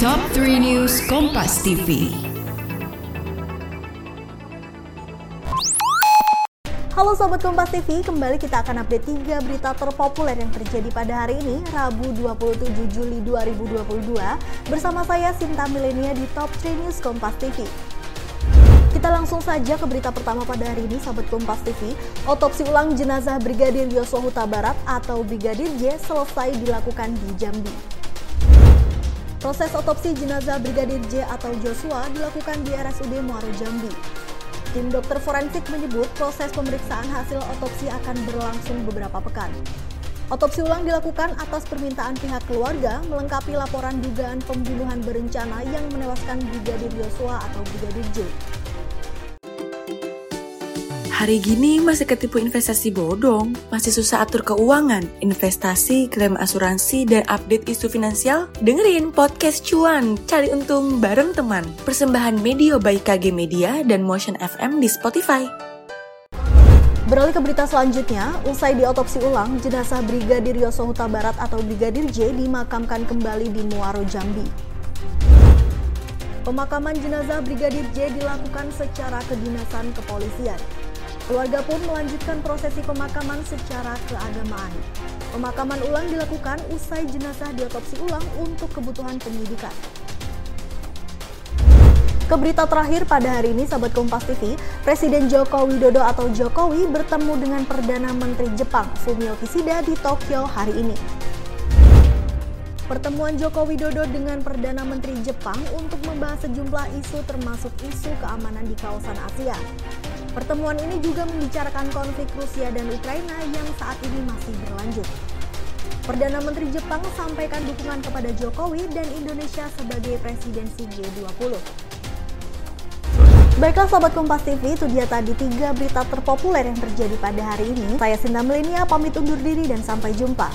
Top 3 News Kompas TV. Halo Sobat Kompas TV, kembali kita akan update 3 berita terpopuler yang terjadi pada hari ini, Rabu 27 Juli 2022, bersama saya Sinta Milenia di Top 3 News Kompas TV. Kita langsung saja ke berita pertama pada hari ini, sahabat Kompas TV. Otopsi ulang jenazah Brigadir Yosua Huta Barat atau Brigadir J selesai dilakukan di Jambi. Proses otopsi jenazah Brigadir J atau Joshua dilakukan di RSUD Muaro Jambi. Tim dokter forensik menyebut proses pemeriksaan hasil otopsi akan berlangsung beberapa pekan. Otopsi ulang dilakukan atas permintaan pihak keluarga melengkapi laporan dugaan pembunuhan berencana yang menewaskan Brigadir Yosua atau Brigadir J. Hari gini masih ketipu investasi bodong, masih susah atur keuangan, investasi, klaim asuransi, dan update isu finansial? Dengerin podcast cuan, cari untung bareng teman. Persembahan media by KG Media dan Motion FM di Spotify. Beralih ke berita selanjutnya, usai diotopsi ulang, jenazah Brigadir Yosua Huta Barat atau Brigadir J dimakamkan kembali di Muaro Jambi. Pemakaman jenazah Brigadir J dilakukan secara kedinasan kepolisian. Keluarga pun melanjutkan prosesi pemakaman secara keagamaan. Pemakaman ulang dilakukan usai jenazah diotopsi ulang untuk kebutuhan penyidikan. Ke berita terakhir pada hari ini, sahabat Kompas TV, Presiden Joko Widodo atau Jokowi bertemu dengan Perdana Menteri Jepang Fumio Kishida di Tokyo hari ini. Pertemuan Joko Widodo dengan Perdana Menteri Jepang untuk membahas sejumlah isu termasuk isu keamanan di kawasan Asia. Pertemuan ini juga membicarakan konflik Rusia dan Ukraina yang saat ini masih berlanjut. Perdana Menteri Jepang sampaikan dukungan kepada Jokowi dan Indonesia sebagai presidensi G20. Baiklah sahabat Kompas TV, itu dia tadi tiga berita terpopuler yang terjadi pada hari ini. Saya Sinta Melenia, pamit undur diri dan sampai jumpa.